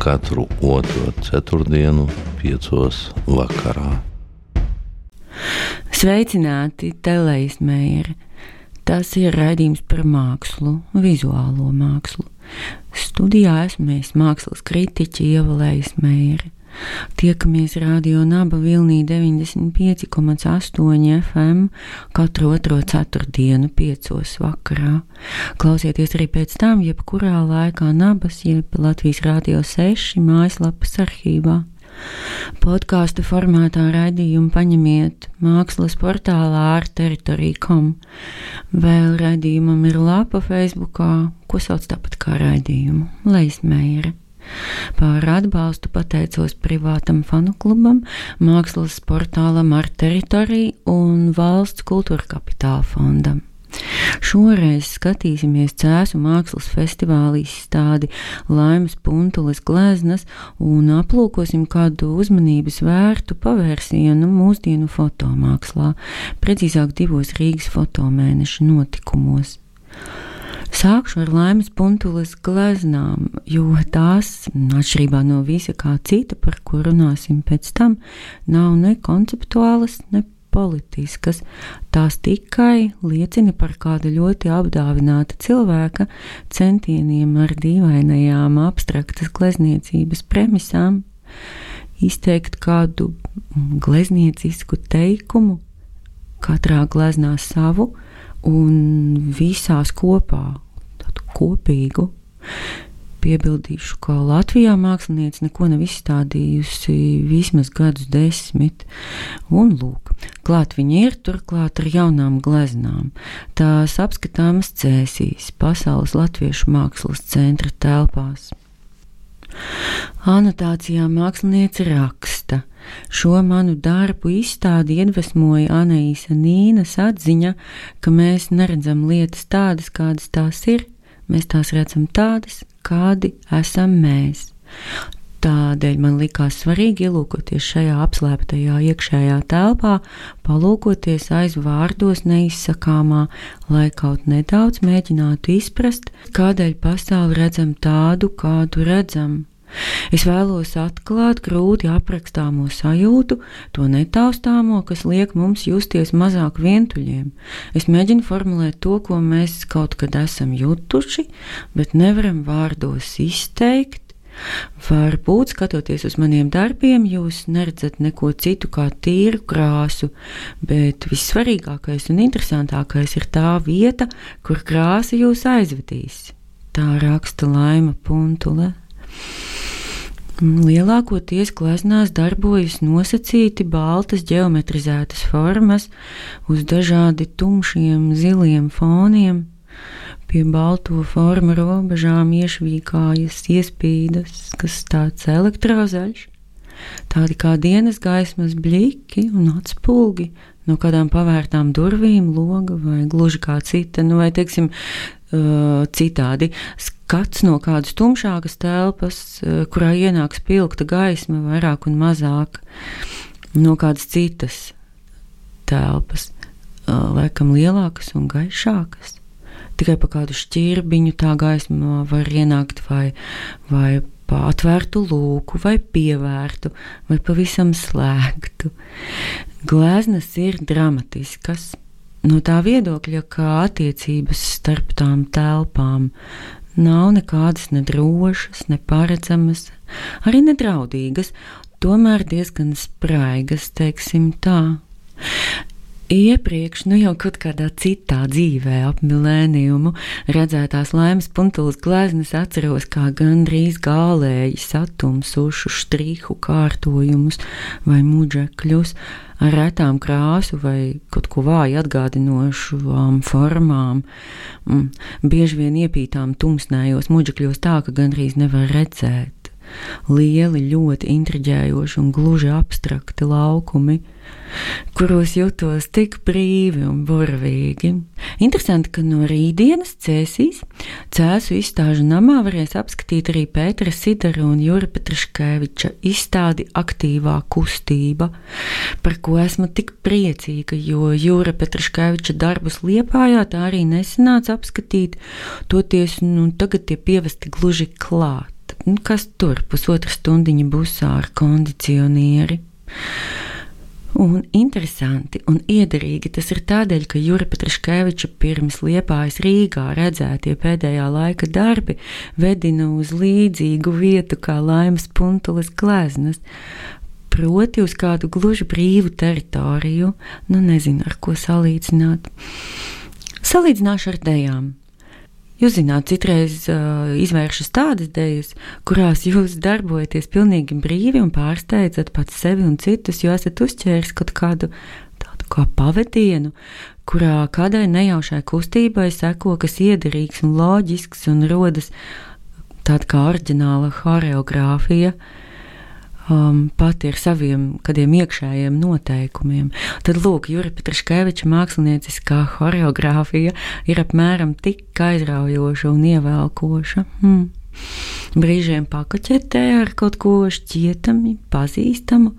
katru otro ceturtdienu, piecos vakarā. Sveicināti, Meijere! Tas ir raidījums par mākslu, vizuālo mākslu. Studijā esmu es mākslas kritiķi Ievalējas Meijere. Tiekamies Radio Naba Vilnī 95,8 FM katru otro ceturtdienu, piecos vakarā. Klausieties arī pēc tam, jebkurā laikā Nabas, jeb Latvijas Rādio 6 mājaslapas arhīvā. Podkāstu formātā raidījumu paņemiet mākslas portālā ar teritoriju.com. Vēl raidījumam ir lapa Facebookā, ko sauc tāpat kā raidījumu Leismēra. Par atbalstu pateicos privātam fanu klubam, mākslas portālam ar teritoriju un valsts kultūra kapitāla fondam. Šoreiz skatīsimies Cēzu mākslas festivāla izstādi Laimas Puntules gleznas un aplūkosim kādu uzmanības vērtu pavērsienu mūsdienu fotomākslā, precīzāk divos Rīgas fotomēneša notikumos. Sākšu ar laimes puntules gleznām, jo tās, atšķirībā no visa kā cita, par ko runāsim pēc tam, nav ne konceptuālas, ne politiskas. Tās tikai liecina par kāda ļoti apdāvināta cilvēka centieniem ar dīvainajām abstraktas glezniecības premisām izteikt kādu glezniecisku teikumu, katrā gleznā savu un visās kopā, tādu kopīgu. Piebildīšu, ka Latvijā mākslinieca neko nav izstādījusi vismaz gadus desmit, un lūk, klāt viņa ir turklāt ar jaunām gleznām. Tās apskatāmas cēsīs Pasaules Latviešu mākslas centra telpās. Anotācijā mākslinieca raksta. Šo manu darbu izstādi iedvesmoja Anaīsa Nīnas atziņa, ka mēs neredzam lietas tādas, kādas tās ir, mēs tās redzam tādas, kādi esam mēs. Tādēļ man likās svarīgi ielūkoties šajā apslēptajā iekšējā telpā, palūkoties aiz vārdos neizsakāmā, lai kaut nedaudz mēģinātu izprast, kādēļ pasauli redzam tādu, kādu redzam. Es vēlos atklāt grūti aprakstāmo sajūtu, to netaustāmo, kas liek mums justies mazāk vientuļiem. Es mēģinu formulēt to, ko mēs kaut kad esam jutuši, bet nevaram vārdos izteikt. Varbūt, skatoties uz maniem darbiem, jūs neredzat neko citu kā tīru krāsu, bet vissvarīgākais un interesantākais ir tā vieta, kur krāsa jūs aizvedīs. Tā raksta Laima Puntule. Lielākoties gleznās darbojas nosacīti baltas geometrizētas formas uz dažādi tumšiem ziliem foniem. Pie balto formu robežām iešvīkājas iespīdas, kas tāds elektrozaļš, tādi kā dienas gaismas bliki un atspulgi no kādām pavērtām durvīm, loga vai gluži kā cita, nu vai teiksim, citādi skats no kādas tumšākas telpas, kurā ienāk spilgta gaisma, vairāk un mazāk no kādas citas telpas, laikam lielākas un gaišākas. Tikai pa kādu šķirbiņu tā gaisma var ienākt vai, vai pa atvērtu lūku, vai pievērtu, vai pavisam slēgtu. Gleznas ir dramatiskas, no tā viedokļa, ka attiecības starp tām telpām nav nekādas nedrošas, neparedzamas, arī nedraudīgas, tomēr diezgan spraigas, teiksim tā. Iepriekš, nu jau kaut kādā citā dzīvē, ap milēniumu, redzētās laimes puntulas gleznas atceros kā gandrīz gālēji satumsušu strihu kārtojumus vai muģekļus ar retām krāsu vai kaut ko vāji atgādinošām formām. Mm, bieži vien iepītām tumsnējos muģekļos tā, ka gandrīz nevar redzēt. Lieli, ļoti intriģējoši un gluži abstrakti laukumi kuros jutos tik brīvi un burvīgi. Interesanti, ka no rītdienas cēsīs cēsu izstāžu namā varēs apskatīt arī Pētera Sidara un Jura Petraškeviča izstādi aktīvā kustība, par ko esmu tik priecīga, jo Jura Petraškeviča darbus Liepājā tā arī nesanāca apskatīt, toties nu, tagad tie pievesti gluži klāt. Nu, kas tur pusotra stundiņa busā ar kondicionieri? Un interesanti un iederīgi tas ir tādēļ, ka Jura Petraškeviča pirms liepājas Rīgā redzētie pēdējā laika darbi vedina uz līdzīgu vietu kā laimas puntules gleznas, proti uz kādu gluži brīvu teritoriju, nu nezinu, ar ko salīdzināt. Salīdzināšu ar dejām. Jūs zināt, citreiz uh, izvēršas tādas idejas, kurās jūs darbojaties pilnīgi brīvi un pārsteidzat pats sevi un citus, jo esat uzķēris kaut kādu tādu kā pavadienu, kurā kādai nejaušai kustībai seko kas iederīgs un loģisks un rodas tāda kā oriģināla choreogrāfija. Uh, um, pati ar saviem kādiem iekšējiem noteikumiem. Tad, lūk, Jurija Petraškeviča mākslinieckā choreogrāfija ir apmēram tik aizraujoša un ievēlkoša. Hmm. Brīžiem pakaķetē ar kaut ko šķietami, pazīstamu,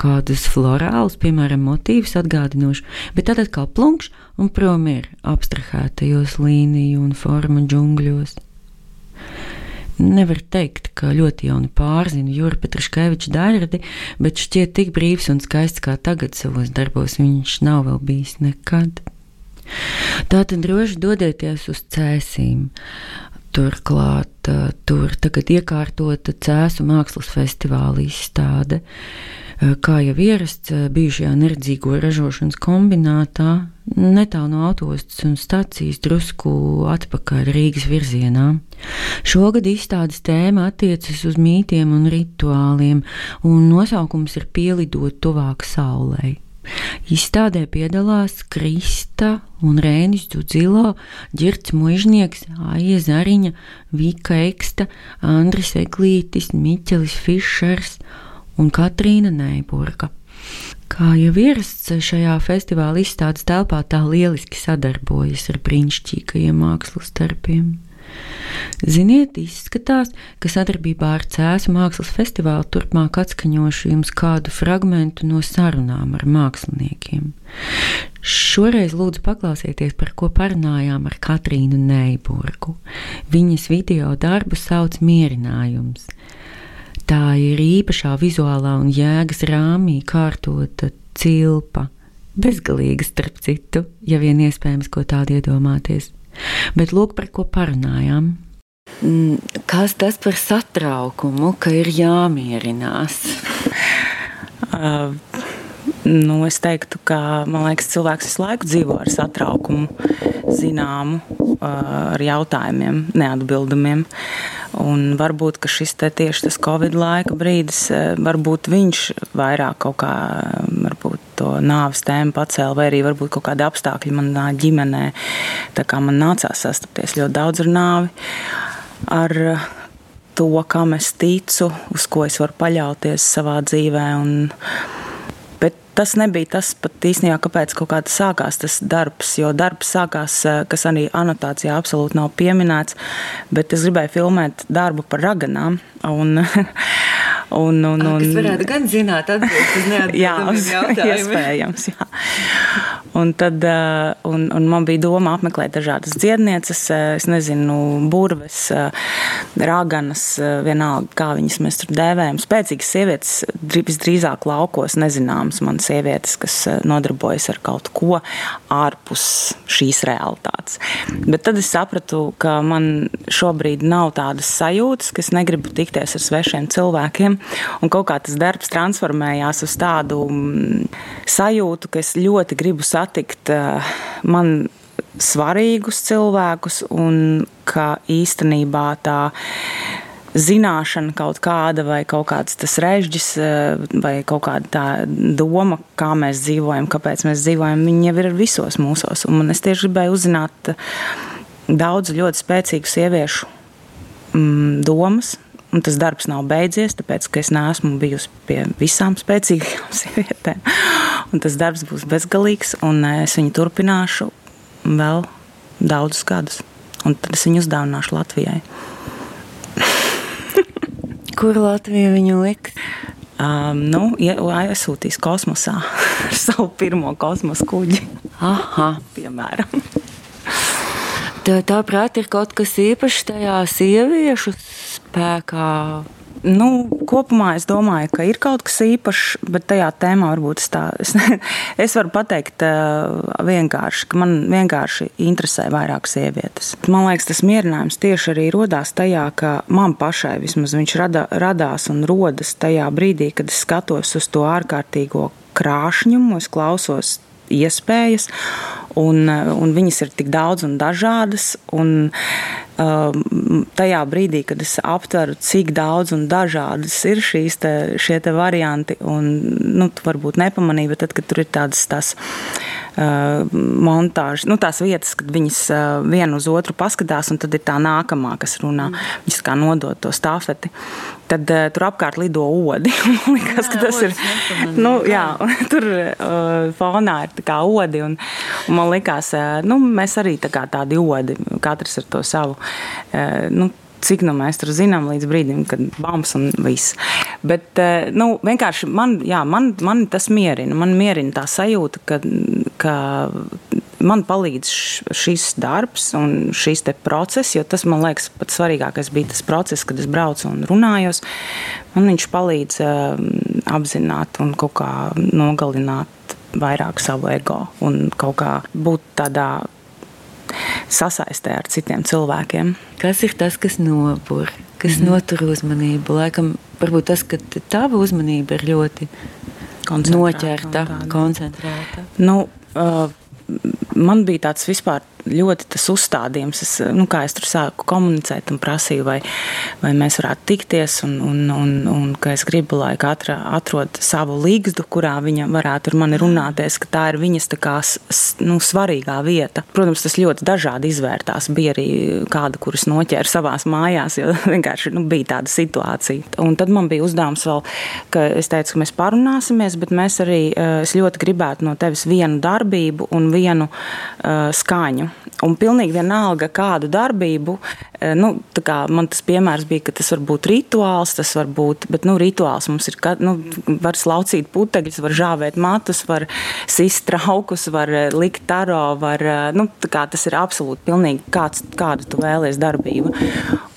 kādus florālus, piemēram, motīvus atgādinošu, bet tad atkal plunkš un prom ir abstrahētajos līniju un formu džungļos. Nevar teikt, ka ļoti jauni pārzina Jurija Petraškeviča daļradi, bet šķiet tik brīvs un skaists kā tagad savos darbos viņš nav vēl bijis nekad. Tātad droši dodieties uz cēsīm. Turklāt tur tagad iekārtota Cēsu mākslas festivāla izstāde. Kā jau ierasts bijušajā neredzīgo ražošanas kombinātā, netālu no autostas un stācijas drusku atpakaļ Rīgas virzienā. Šogad izstādes tēma attiecas uz mītiem un rituāliem, un nosaukums ir pielidot tuvāk saulei. Izstādē piedalās Krista un Rēnis Dudzilo, Girts Mužnieks, Aija Zariņa, Vika Eksta, Andris Eglītis, Miķelis Fišers un Katrīna Neiburga. Kā jau ierasts šajā festivāla izstādes telpā, tā lieliski sadarbojas ar brīnišķīgajiem mākslas darbiem. Ziniet, izskatās, ka sadarbībā ar Cēzu mākslas festivālu turpmāk atskaņošu jums kādu fragment no sarunām ar māksliniekiem. Šoreiz lūdzu paklausieties, par ko parunājām ar Katrīnu Neiburgu. Viņas video darbu sauc Mierinājums. Tā ir īpašā vizuālā un jēgas rāmī kārtota cilpa. Bezgalīga, starp citu, ja vien iespējams, ko tādu iedomāties. Bet lūk, par ko parunājām. Mm, kas tas par satraukumu, ka ir jāmierinās? Uh, nu, es teiktu, ka liekas, cilvēks visu laiku dzīvo ar satraukumu, zināmu, uh, ar jautājumiem, neatbildamiem. Un varbūt šis tieši tas Covid laika brīdis, e, varbūt viņš vairāk kaut kā to nāves tēmu pacēla, vai arī varbūt kaut kādi apstākļi manā ģimenē. Tā kā man nācās sastapties ļoti daudz ar nāvi, ar to, kam es ticu, uz ko es varu paļauties savā dzīvē. Un, tas nebija tas pat īstenībā, kāpēc kaut kā tas sākās, tas darbs. Jo darbs sākās, eh, kas arī anotācijā absolūti nav pieminēts, bet es gribēju filmēt darbu par raganām. Un, Un, un, un, Kas varētu gan zināt, atbildēt uz neatbildamiem jautājumiem. Iespējams, jā. Un tad uh, un, un man bija doma apmeklēt dažādas dziednieces, uh, es nezinu, burves, uh, raganas, vienalga, kā viņas mēs tur dēvējam. Spēcīgas sievietes, visdrīzāk laukos, nezināmas man sievietes, kas nodarbojas ar kaut ko ārpus šīs realitātes. Bet tad es sapratu, ka man šobrīd nav tādas sajūtas, ka es negribu tikties ar svešiem cilvēkiem Un kaut kā tas darbs transformējās uz tādu mm, sajūtu, ka es ļoti gribu satikt eh, man svarīgus cilvēkus, un ka īstenībā tā zināšana kaut kāda, vai kaut kāds tas režģis, eh, vai kaut kāda tā doma, kā mēs dzīvojam, kāpēc mēs dzīvojam, viņi jau ir visos mūsos. Un es tieši gribēju uzzināt daudz ļoti spēcīgu sieviešu mm, domas, Un tas darbs nav beidzies, tāpēc ka es neesmu bijusi pie visām spēcīgām sievietēm. Un tas darbs būs bezgalīgs, un es viņu turpināšu vēl daudzus gadus. Un tad es viņu uzdāvināšu Latvijai. Kur Latvija viņu liks? Um, nu, aizsūtīs kosmosā ar savu pirmo kosmosa kuģi. Aha, piemēram. Tā, tāprāt, ir kaut kas īpašs tajā sieviešu spēkā. Nu, kopumā es domāju, ka ir kaut kas īpašs, bet tajā tēmā varbūt es tā. Es, es varu pateikt vienkārši, ka man vienkārši interesē vairāk sievietes. Man liekas, tas mierinājums tieši arī rodās tajā, ka man pašai vismaz viņš rada, radās un rodas tajā brīdī, kad es skatos uz to ārkārtīgo krāšņumu, es klausos iespējas, un, un viņas ir tik daudz un dažādas. Un, um, tajā brīdī, kad es aptveru, cik daudz un dažādas ir šīs te, šie te varianti, un nu, tu varbūt nepamanīji, bet tad, kad tur ir tādas tās uh, montāžas, nu, tās vietas, kad viņas uh, vienu uz otru paskatās, un tad ir tā nākamā, kas runā, mm. viņas kā nodod to stafeti tad uh, tur apkārt lido odi. Man liekas, ka tas ir. Nu, jā, tur uh, fonā ir tā kā odi. Un, un man liekas, uh, nu, mēs arī tā kā tādi odi, katrs ar to savu. Uh, nu, cik nu mēs tur zinām līdz brīdim, kad bams un viss. Bet nu, vienkārši man, jā, man, man tas mierina. Man mierina tā sajūta, ka, ka man palīdz šis darbs un šis process, jo tas man liekas pats svarīgākais bija tas process, kad es braucu un runājos. Man viņš palīdz um, apzināt un kaut kā nogalināt vairāk savu ego un kaut kā būt tādā sasaistē ar citiem cilvēkiem. Kas ir tas, kas nopur, kas mm -hmm. notur uzmanību? Laikam, varbūt tas, ka tava uzmanība ir ļoti noķerta, koncentrēta. Nu, uh, man bija tāds vispār ļoti tas uzstādījums. Es, nu, kā es tur sāku komunicēt un prasīju, vai, vai mēs varētu tikties, un, un, un, un ka es gribu, lai katra atrod savu līgstu, kurā viņa varētu ar mani runāties, ka tā ir viņas tā kā, nu, svarīgā vieta. Protams, tas ļoti dažādi izvērtās. Bija arī kāda, kuras noķēra savās mājās, jo vienkārši nu, bija tāda situācija. Un tad man bija uzdevums vēl, ka es teicu, ka mēs parunāsimies, bet mēs arī, eh, es ļoti gribētu no tevis vienu darbību un vienu uh, skaņu. Un pilnīgi vienalga, kādu darbību, eh, nu, man tas piemērs bija, ka tas var būt rituāls, tas var būt, bet nu, rituāls mums ir, nu, var slaucīt putekļus, var žāvēt matus, var sist traukus, var eh, likt taro, var, eh, nu, tas ir absolūti pilnīgi kāds, kādu tu vēlies darbību.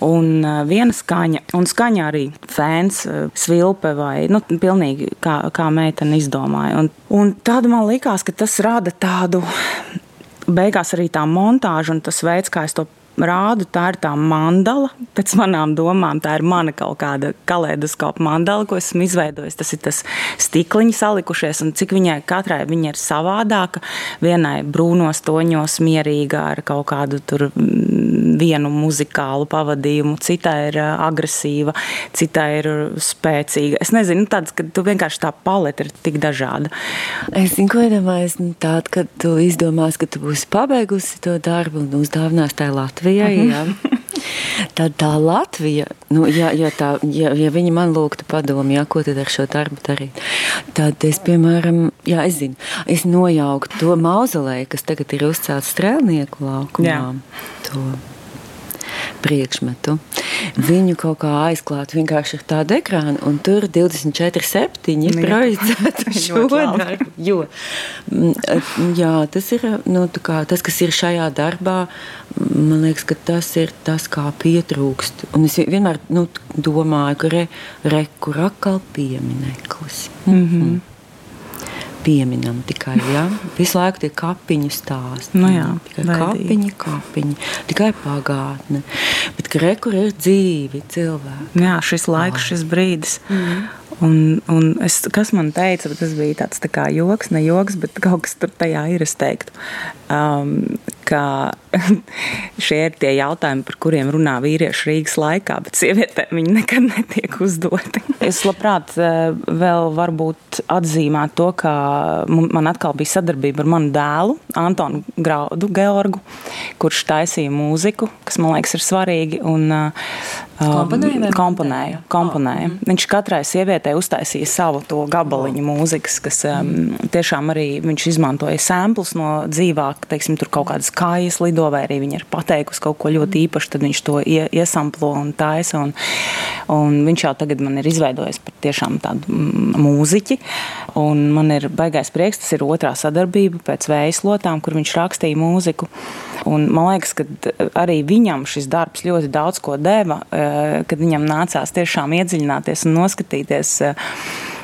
Un viena skaņa, un skaņa arī fēns, svilpe vai, nu, pilnīgi kā, kā meitene izdomāja. Un, un tad man likās, ka tas rada tādu beigās arī tā montāža un tas veids, kā es to rādu, tā ir tā mandala. Pēc manām domām, tā ir mana kaut kāda kaleidoskopa mandala, ko esmu izveidojis. Tas ir tas stikliņi salikušies, un cik viņai katrai viņa ir savādāka. Vienai brūnos toņos, mierīga ar kaut kādu tur vienu muzikālu pavadījumu, citai ir agresīva, citai ir spēcīga. Es nezinu, tāds, ka tu vienkārši tā paleta ir tik dažāda. Es zinu, ko iedomājos tādu, ka tu izdomās, ka tu būsi pabeigusi to darbu un uzdāvinās tajā Latvijā. Latvijai. Jā. Tad tā Latvija, nu, ja, ja, tā, ja, ja viņi man lūgtu padomu, jā, ko tad ar šo darbu darīt, tad es, piemēram, jā, es zinu, es nojauktu to mauzoleju, kas tagad ir uzcelts strēlnieku laukumā. Jā. To priekšmetu. Viņu kaut kā aizklāt vienkārši ar tādu ekrānu, un tur 24,7 ir projicēta šo darbu. Jo, jā, tas ir nu, kā, tas, kas ir šajā darbā. Man liekas, ka tas ir tas, kā pietrūkst. Un es vienmēr nu, domāju, ka re, re, kur atkal piemineklis. Mm -hmm pieminam tikai. Ja? Visu laiku tie kapiņu stāsti. Nu jā, tikai kapiņi, kapiņi, tikai pagātne. Bet rekur ir dzīvi cilvēki. Jā, šis laiks, šis brīdis. Mm. Un, un es, kas man teica, tas bija tāds tā kā joks, ne joks, bet kaut kas tur tajā ir. Es teiktu, um, ka šie ir tie jautājumi, par kuriem runā vīrieši Rīgas laikā, bet sievietēm viņi nekad netiek uzdoti. Es labprāt eh, vēl varbūt atzīmētu to, ka man atkal bija sadarbība ar manu dēlu, Antonu Graudu Georgu, kurš taisīja mūziku, kas man liekas ir svarīgi. Un, Komponēja? Komponēja. komponēja. Oh. Viņš katrai sievietei uztaisīja savu to gabaliņu mūzikas, kas um, tiešām arī viņš izmantoja sēmplus no dzīvāk, teiksim, tur kaut kādas kājas lido, vai arī viņa ir pateikusi kaut ko ļoti īpašu, tad viņš to ie, iesamplo un taisa. Un, un viņš jau tagad man ir izveidojis par tiešām tādu mūziķi, un man ir baigais prieks, tas ir otrā sadarbība pēc vējaslotām, kur viņš rakstīja mūziku. Un man liekas, ka arī viņam šis darbs ļoti daudz ko deva, eh, kad viņam nācās tiešām iedziļināties un noskatīties eh,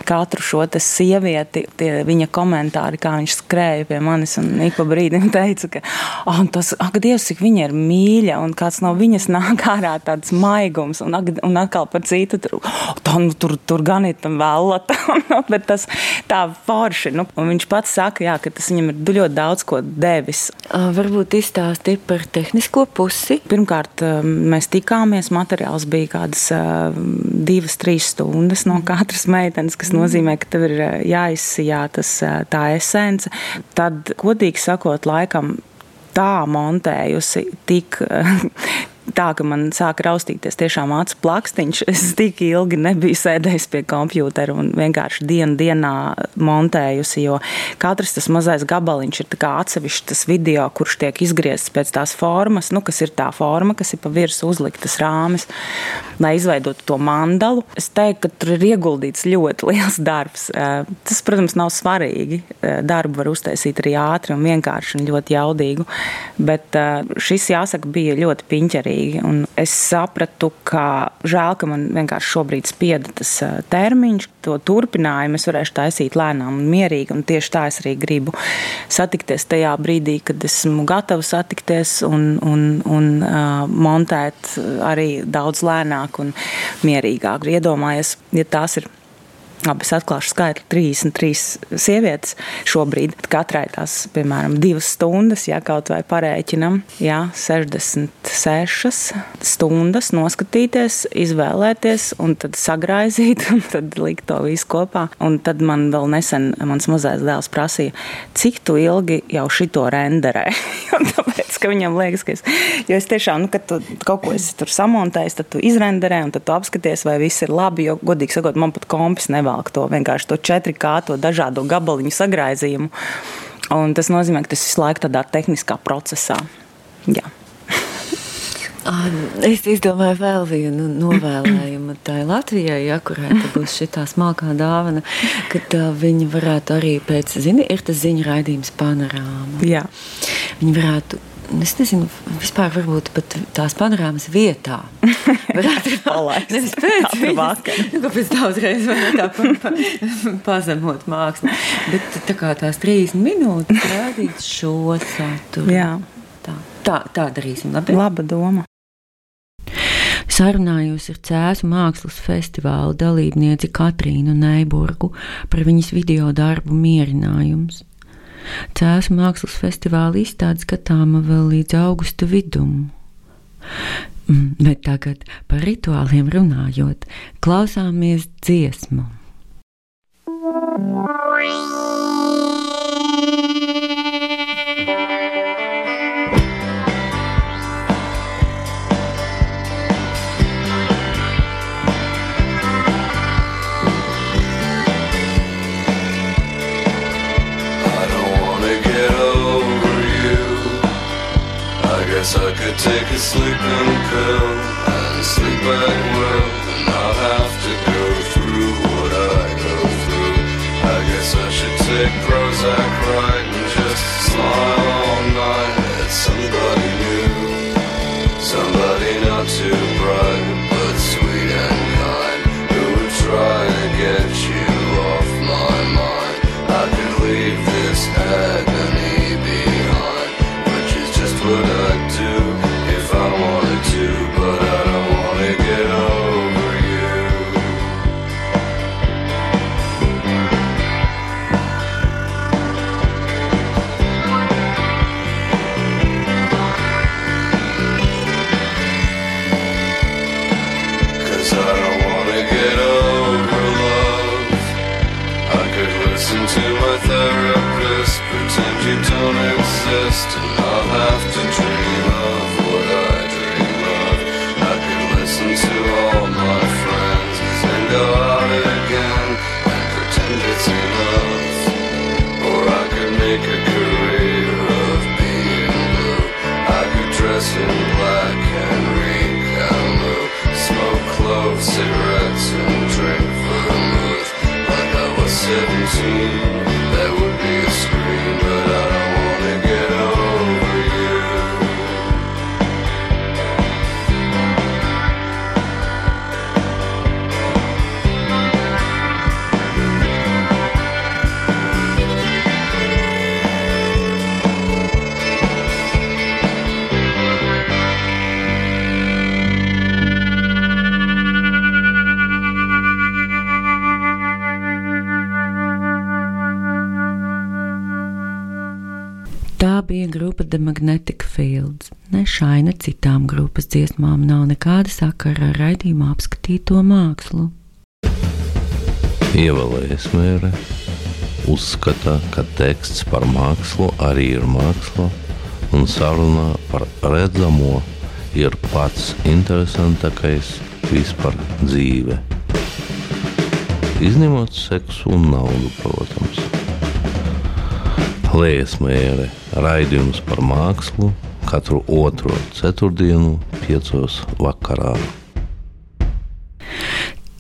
katru šo sievieti, tie viņa komentāri, kā viņš skrēja pie manis un ik pa brīdim teica, ka, oh, tas, ak, Dievs, cik viņa ir mīļa, un kāds no viņas nāk ārā tāds maigums, un, un atkal par citu, tur, tā, nu, tur, tur gan ir tam vēlata, bet tas tā forši, nu, un viņš pats saka, jā, ka tas viņam ir ļoti daudz ko devis. Varbūt izstāsti par tehnisko pusi. Pirmkārt, mēs tikāmies, materiāls bija kādas divas, trīs stundas no katras meitenes, kas nozīmē, ka tev ir jāizsijā tas, tā esence. Tad, godīgi sakot, laikam tā montējusi tik tā, ka man sāka raustīties tiešām acu plakstiņš. Es tik ilgi nebiju sēdējis pie kompjutera un vienkārši dienu dienā montējusi, jo katrs tas mazais gabaliņš ir atsevišķs tas video, kurš tiek izgriezts pēc tās formas, nu, kas ir tā forma, kas ir pa virsmu uzliktas rāmis, lai izveidotu to mandalu. Es teiktu, ka tur ir ieguldīts ļoti liels darbs. Eh, tas, protams, nav svarīgi. Eh, darbu var uztaisīt arī ātri un vienkārši un ļoti jaudīgu, bet eh, šis, jāsaka, bija ļoti piņķerīgi svarīgi. Un es sapratu, ka žēl, ka man vienkārši šobrīd spieda tas termiņš. To turpinājumu es varēšu taisīt lēnām un mierīgi. Un tieši tā es arī gribu satikties tajā brīdī, kad esmu gatava satikties un, un, un uh, montēt arī daudz lēnāk un mierīgāk. Iedomājies, ja tās ir Labi, es atklāšu skaitli 33 sievietes šobrīd. Katrai tās, piemēram, divas stundas, ja kaut vai parēķinam, ja 66 stundas noskatīties, izvēlēties un tad sagraizīt un tad likt to visu kopā. Un tad man vēl nesen mans mazais dēls prasīja, cik tu ilgi jau šito renderē. Tāpēc, ka viņam liekas, ka es, jo es tiešām, nu, kad tu kaut ko esi tur samontējis, tad tu izrenderē un tad tu apskaties, vai viss ir labi, jo, godīgi sakot, man pat kompis nevēl panākt to vienkārši to 4K, to dažādo gabaliņu sagraizījumu. Un tas nozīmē, ka tas visu laiku tādā tehniskā procesā. Jā. Es izdomāju vēl vienu novēlējumu tai Latvijai, ja, kurai būs šī smalkā dāvana, kad uh, viņi varētu arī pēc, zini, ir tas ziņu raidījums panorāma. Jā. Viņi varētu Es nezinu, vispār varbūt pat tās panorāmas vietā. Varētu palaist. Nevis pēc vakar. Nu, kāpēc tā uzreiz var tā pa, pa, pazemot mākslu. Bet tā kā tās 30 minūtes rādīt šo saturu. Jā. Tā, tā, tā darīsim. Labi? Laba doma. Sarunājos ar Cēzu mākslas festivāla dalībnieci Katrīnu Neiburgu par viņas video darbu mierinājums. Cēlus mākslas festivāla izstāde skatāma vēl līdz augusta vidum. Mm, bet tagad par rituāliem runājot, klausāmies dziesmu. Guess I could take a sleeping pill and sleep back well and not have to go through what I go through. I guess I should take Prozac right and just smile all night at somebody new, somebody not too listen to my therapist, pretend you don't exist, and I'll have to dream of what I dream of. I could listen to all my friends and go out again and pretend it's enough. Or I could make a career of being blue. I could dress in black and read Camus, smoke cloves, cigarettes, and drink 17, that would be a scream, bija grupa The Magnetic Fields. Ne šai, ne citām grupas dziesmām nav nekāda sakara ar raidījumā apskatīto mākslu. Ievēlējas mēre uzskata, ka teksts par mākslu arī ir māksla, un saruna par redzamo ir pats interesantākais vispār dzīve. Izņemot seksu un naudu, protams. Liesmēra raidījums par mākslu katru otro ceturtdienu, piecos vakarā.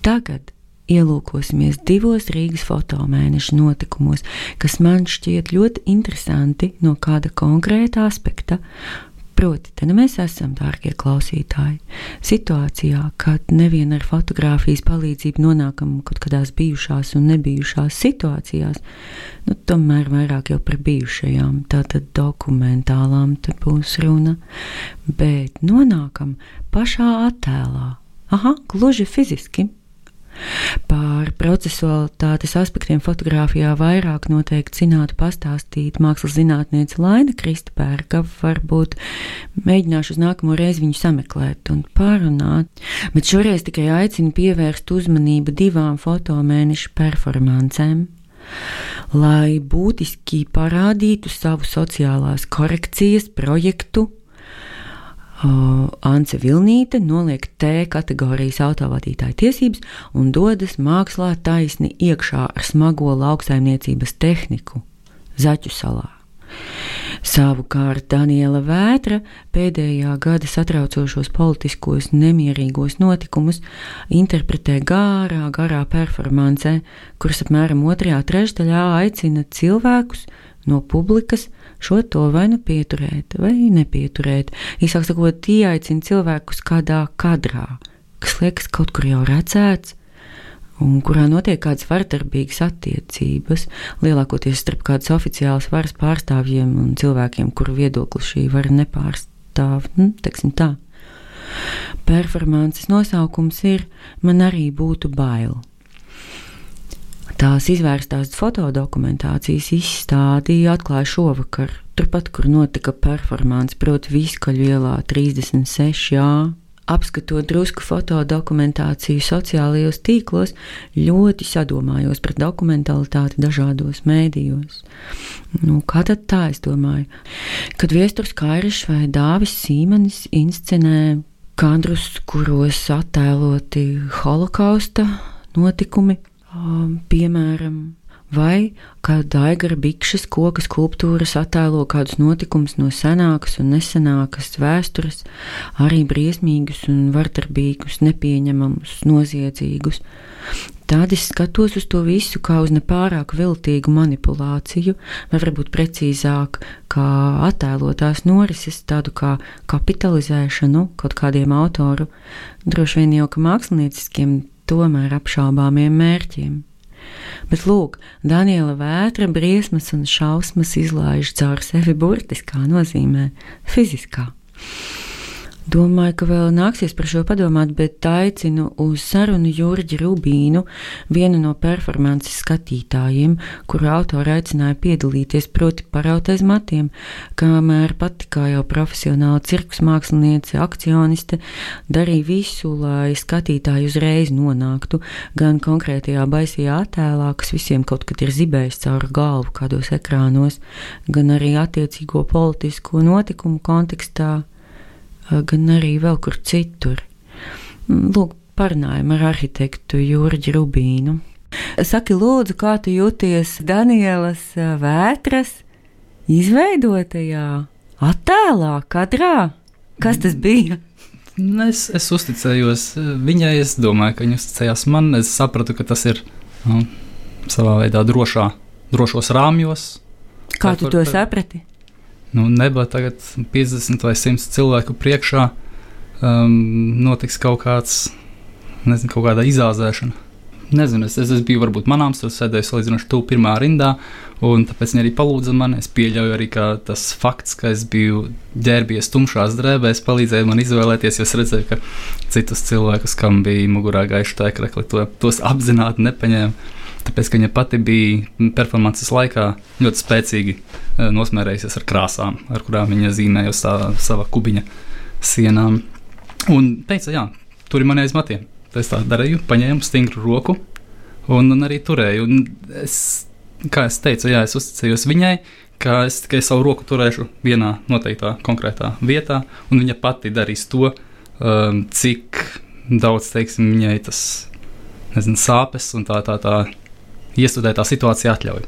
Tagad ielūkosimies divos Rīgas fotomēneša notikumos, kas man šķiet ļoti interesanti no kāda konkrēta aspekta. Proti, te nu mēs esam, dārgie klausītāji, situācijā, kad nevien ar fotografijas palīdzību nonākam kaut kādās bijušās un nebijušās situācijās, nu, tomēr vairāk jau par bijušajām, tātad dokumentālām te būs runa, bet nonākam pašā attēlā. Aha, gluži fiziski. Par procesualitātes aspektiem fotografijā vairāk noteikti zinātu pastāstīt mākslas zinātniece Laina Kristpērka. Varbūt mēģināšu uz nākamo reizi viņu sameklēt un parunāt, bet šoreiz tikai aicinu pievērst uzmanību divām fotomēneša performancēm. Lai būtiski parādītu savu sociālās korekcijas projektu, Ance Vilnīte noliek T kategorijas autovadītāja tiesības un dodas mākslā taisni iekšā ar smago lauksaimniecības tehniku Zaķu salā. Savukārt Daniela Vētra pēdējā gada satraucošos politiskos nemierīgos notikumus interpretē gārā, garā performancē, kuras apmēram otrajā trešdaļā aicina cilvēkus no publikas šo to vai nu pieturēt, vai nepieturēt. Īsāk sakot, ieaicina cilvēkus kādā kadrā, kas liekas kaut kur jau redzēts, un kurā notiek kādas vardarbīgas attiecības, lielākoties starp kādas oficiālas varas pārstāvjiem un cilvēkiem, kuru viedokli šī vara nepārstāv. Nu, teiksim tā. Performances nosaukums ir Man arī būtu bail. Tās izvērstās fotodokumentācijas izstādi atklāja šovakar, turpat, kur notika performance, proti, Viskaļu ielā 36. Jā. Apskatot drusku fotodokumentāciju sociālajos tīklos, ļoti sadomājos par dokumentalitāti dažādos mēdījos. Nu, kā tad tā, es domāju, kad viesturs Kairišs vai Dāvis Sīmanis inscenē kadrus, kuros attēloti holokausta notikumi, Um, piemēram, vai kā daigara bikšas koka skulptūras attēlo kādus notikumus no senākas un nesenākas vēstures, arī briesmīgus un vardarbīgus, nepieņemamus, noziedzīgus. Tad es skatos uz to visu kā uz nepārāk viltīgu manipulāciju, vai varbūt precīzāk, kā attēlotās norises, tādu kā kapitalizēšanu kaut kādiem autoru, droši vien jau ka mākslinieciskiem tomēr apšaubāmiem mērķiem. Bet, lūk, Daniela vētra, briesmas un šausmas izlaiž caur sevi burtiskā nozīmē, fiziskā. Domāju, ka vēl nāksies par šo padomāt, bet aicinu uz sarunu Jurģi Rubīnu, vienu no performances skatītājiem, kuru autori aicināja piedalīties, proti paraut aiz matiem, kamēr pati kā jau profesionāla cirkus māksliniece, akcioniste, darīja visu, lai skatītāji uzreiz nonāktu gan konkrētajā baisajā attēlā, kas visiem kaut kad ir zibējis cauri galvu kādos ekrānos, gan arī attiecīgo politisko notikumu kontekstā gan arī vēl kur citur. Mm, lūk, parunājam ar arhitektu Jurģi Rubīnu. Saki, lūdzu, kā tu jūties Danielas vētras izveidotajā attēlā, kadrā? Kas tas bija? Es, es uzticējos viņai, es domāju, ka viņa uzticējās man. Es sapratu, ka tas ir nu, savā veidā drošā, drošos rāmjos. Kā tu to saprati? Nu, nebūtu tagad 50 vai 100 cilvēku priekšā, um, notiks kaut kāds, nezinu, kaut kāda izāzēšana. Nezinu, es, es, es biju varbūt manāms, tur sēdēju salīdzinoši tuvu pirmā rindā, un tāpēc viņi arī palūdza man. Es pieļauju arī, ka tas fakts, ka es biju ģērbies tumšās drēbēs, palīdzēja man izvēlēties, jo es redzēju, ka citus cilvēkus, kam bija mugurā gaiša tēkrekli, to, tos apzināti nepaņēma. Tāpēc, ka viņa pati bija performances laikā ļoti spēcīgi eh, nosmērējusies ar krāsām, ar kurām viņa zīmēja uz tā, sava kubiņa sienām. Un teica, jā, tur ir mani aiz matiem. Tā es tā darīju, paņēmu stingru roku un, un arī turēju. Un es, kā es teicu, jā, es uzticējos viņai, ka es tikai savu roku turēšu vienā noteiktā konkrētā vietā, un viņa pati darīs to, um, cik daudz, teiksim, viņai tas nezinu, sāpes un tā tā tā iestudētā situācija atļauj.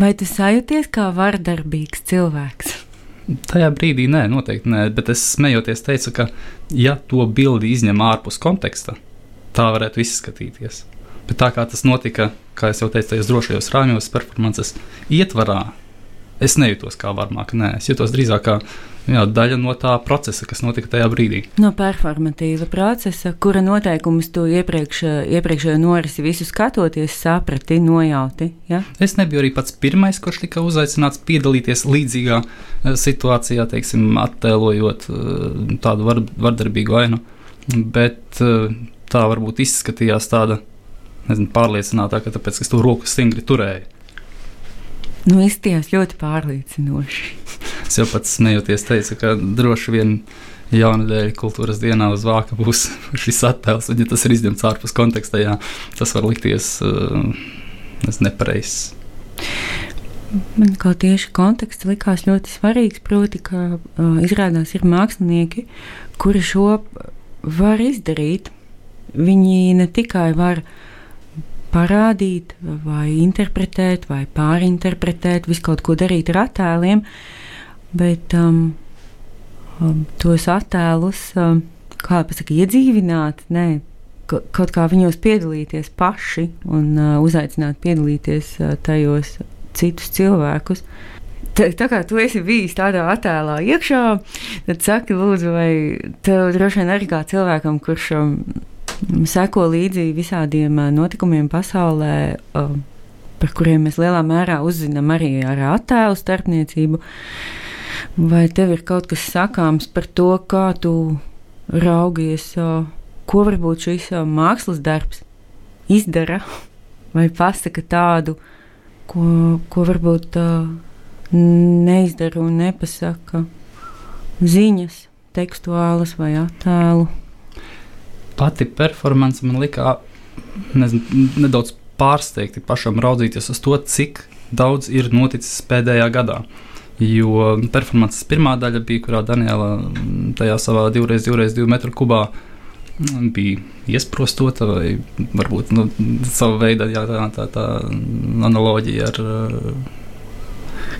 Vai tu sajūties kā vardarbīgs cilvēks? Tajā brīdī nē, noteikti nē, bet es smejoties teicu, ka, ja to bildi izņem ārpus konteksta, tā varētu izskatīties. Bet tā kā tas notika, kā jau teicu, tajos drošajos rāmjos, performances ietvarā, es nejūtos kā varmāk. Nē, es jūtos drīzāk kā jā, daļa no tā procesa, kas notika tajā brīdī. No performatīva procesa, kura noteikumus tu iepriekš, iepriekšējo norisi visu skatoties, saprati, nojauti. Ja? Es nebiju arī pats pirmais, kurš tika uzaicināts piedalīties līdzīgā eh, situācijā, teiksim, attēlojot eh, tādu var, vardarbīgu ainu. Bet eh, tā varbūt izskatījās tāda nezinu, pārliecinātāka, tāpēc, ka es to roku stingri turēju. Nu, izties ļoti pārliecinoši. es jau pats smejoties teicu, ka droši vien jaunadēļ kultūras dienā uz vāka būs šis attēls, un ja tas ir izņemts ārpus konteksta, jā, tas var likties uh, nepareizs. Man kā tieši konteksts likās ļoti svarīgs, proti, ka uh, izrādās ir mākslinieki, kuri šo var izdarīt. Viņi ne tikai var uh, parādīt, vai interpretēt, vai pārinterpretēt, visu kaut ko darīt ar attēliem, bet um, um, tos attēlus, um, kā pasaka, iedzīvināt, nē, kaut kā viņos piedalīties paši un uh, uzaicināt piedalīties uh, tajos citus cilvēkus. Tā, tā kā tu esi bijis tādā attēlā iekšā, tad saki, lūdzu, vai tev droši vien arī kā cilvēkam, kurš um, seko līdzi visādiem notikumiem pasaulē, par kuriem mēs lielā mērā uzzinām arī ar attēlu starpniecību. Vai tev ir kaut kas sakāms par to, kā tu raugies, ko varbūt šis mākslas darbs izdara, vai pasaka tādu, ko, ko varbūt neizdara un nepasaka? Ziņas, tekstuālas vai attēlu? Pati performance man nezinu, nedaudz pārsteigti pašam raudzīties uz to, cik daudz ir noticis pēdējā gadā. Jo performances pirmā daļa bija, kurā Daniela mm, tajā savā 2x2 metru kubā mm, bija iesprostota, vai varbūt nu, sava veida jā, tā, tā, tā analoģija ar uh,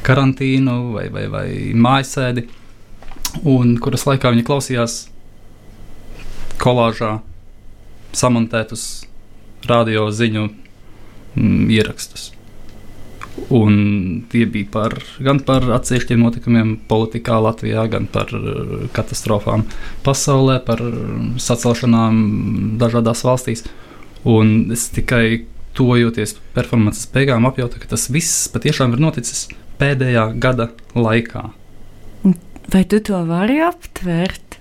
karantīnu vai, vai, vai mājasēdi, un kuras laikā viņa klausījās kolāžā samontētus radio ziņu mm, ierakstus. Un tie bija par, gan par atsevišķiem notikumiem politikā Latvijā, gan par uh, katastrofām pasaulē, par sacelšanām dažādās valstīs. Un es tikai tojoties performances beigām apjautu, ka tas viss patiešām ir noticis pēdējā gada laikā. Vai tu to vari aptvert?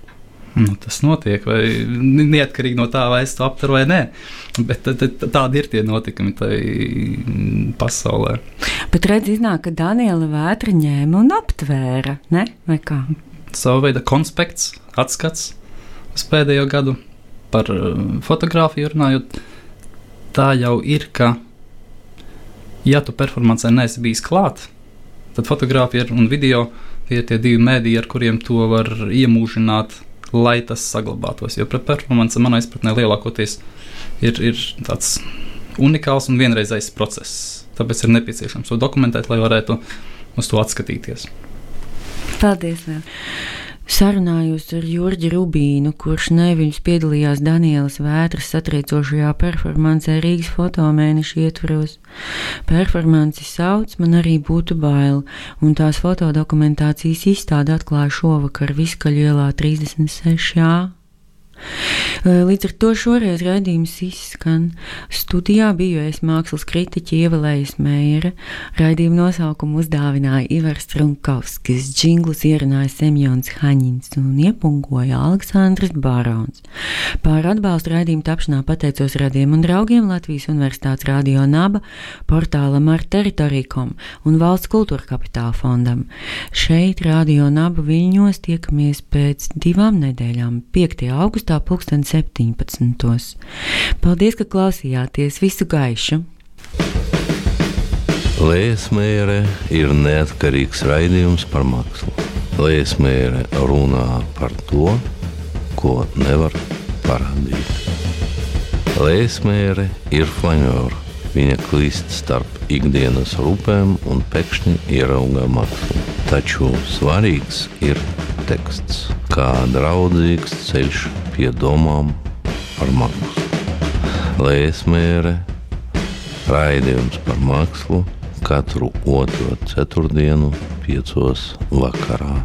Nu, tas notiek, vai neatkarīgi no tā, vai es to aptveru vai nē. Bet tā, tā, tādi ir tie notikumi pasaulē. Bet redz, iznāk, ka Daniela vētra ņēma un aptvēra, ne? vai kā? Savu veidu konspekts, atskats uz pēdējo gadu par uh, fotografiju runājot. Tā jau ir, ka, ja tu performancē neesi bijis klāt, tad fotografija un video tie ir tie divi mēdīji, ar kuriem to var iemūžināt lai tas saglabātos. Jo performance manā izpratnē lielākoties ir, ir tāds unikāls un vienreizējs process. Tāpēc ir nepieciešams to dokumentēt, lai varētu uz to atskatīties. Paldies! Vēl. Sarunājos ar Jurģi Rubīnu, kurš neviļus piedalījās Danielas vētras satriecošajā performancē Rīgas fotomēneša ietvaros. Performanci sauc man arī būtu bail, un tās fotodokumentācijas izstāde atklāja šovakar Viskaļielā 36. Līdz ar to šoreiz raidījums izskan. Studijā biju es mākslas kritiķi Ievelējas Meira. Raidījuma nosaukumu uzdāvināja Ivars Trunkovskis, džinglus ierunāja Semjons Haņins un iepungoja Aleksandrs Barons. Pār atbalstu raidījumu tapšanā pateicos radiem un draugiem Latvijas Universitātes Radio Naba, portālam ar teritoriju.com un Valsts kultūra kapitāla fondam. Šeit Radio Naba viļņos tiekamies pēc divām nedēļām, 5. augustā augustā, pulksten 17. Paldies, ka klausījāties visu gaišu! Lēsmēra ir neatkarīgs raidījums par mākslu. Lēsmēra runā par to, ko nevar parādīt. Lēsmēra ir flanjora. Viņa klīst starp ikdienas rūpēm un pēkšņi ieraugā mākslu. Taču svarīgs ir teksts, kā draudzīgs ceļš pie domām par mākslu. Lēsmēre, raidījums par mākslu katru otro ceturtdienu, piecos vakarā.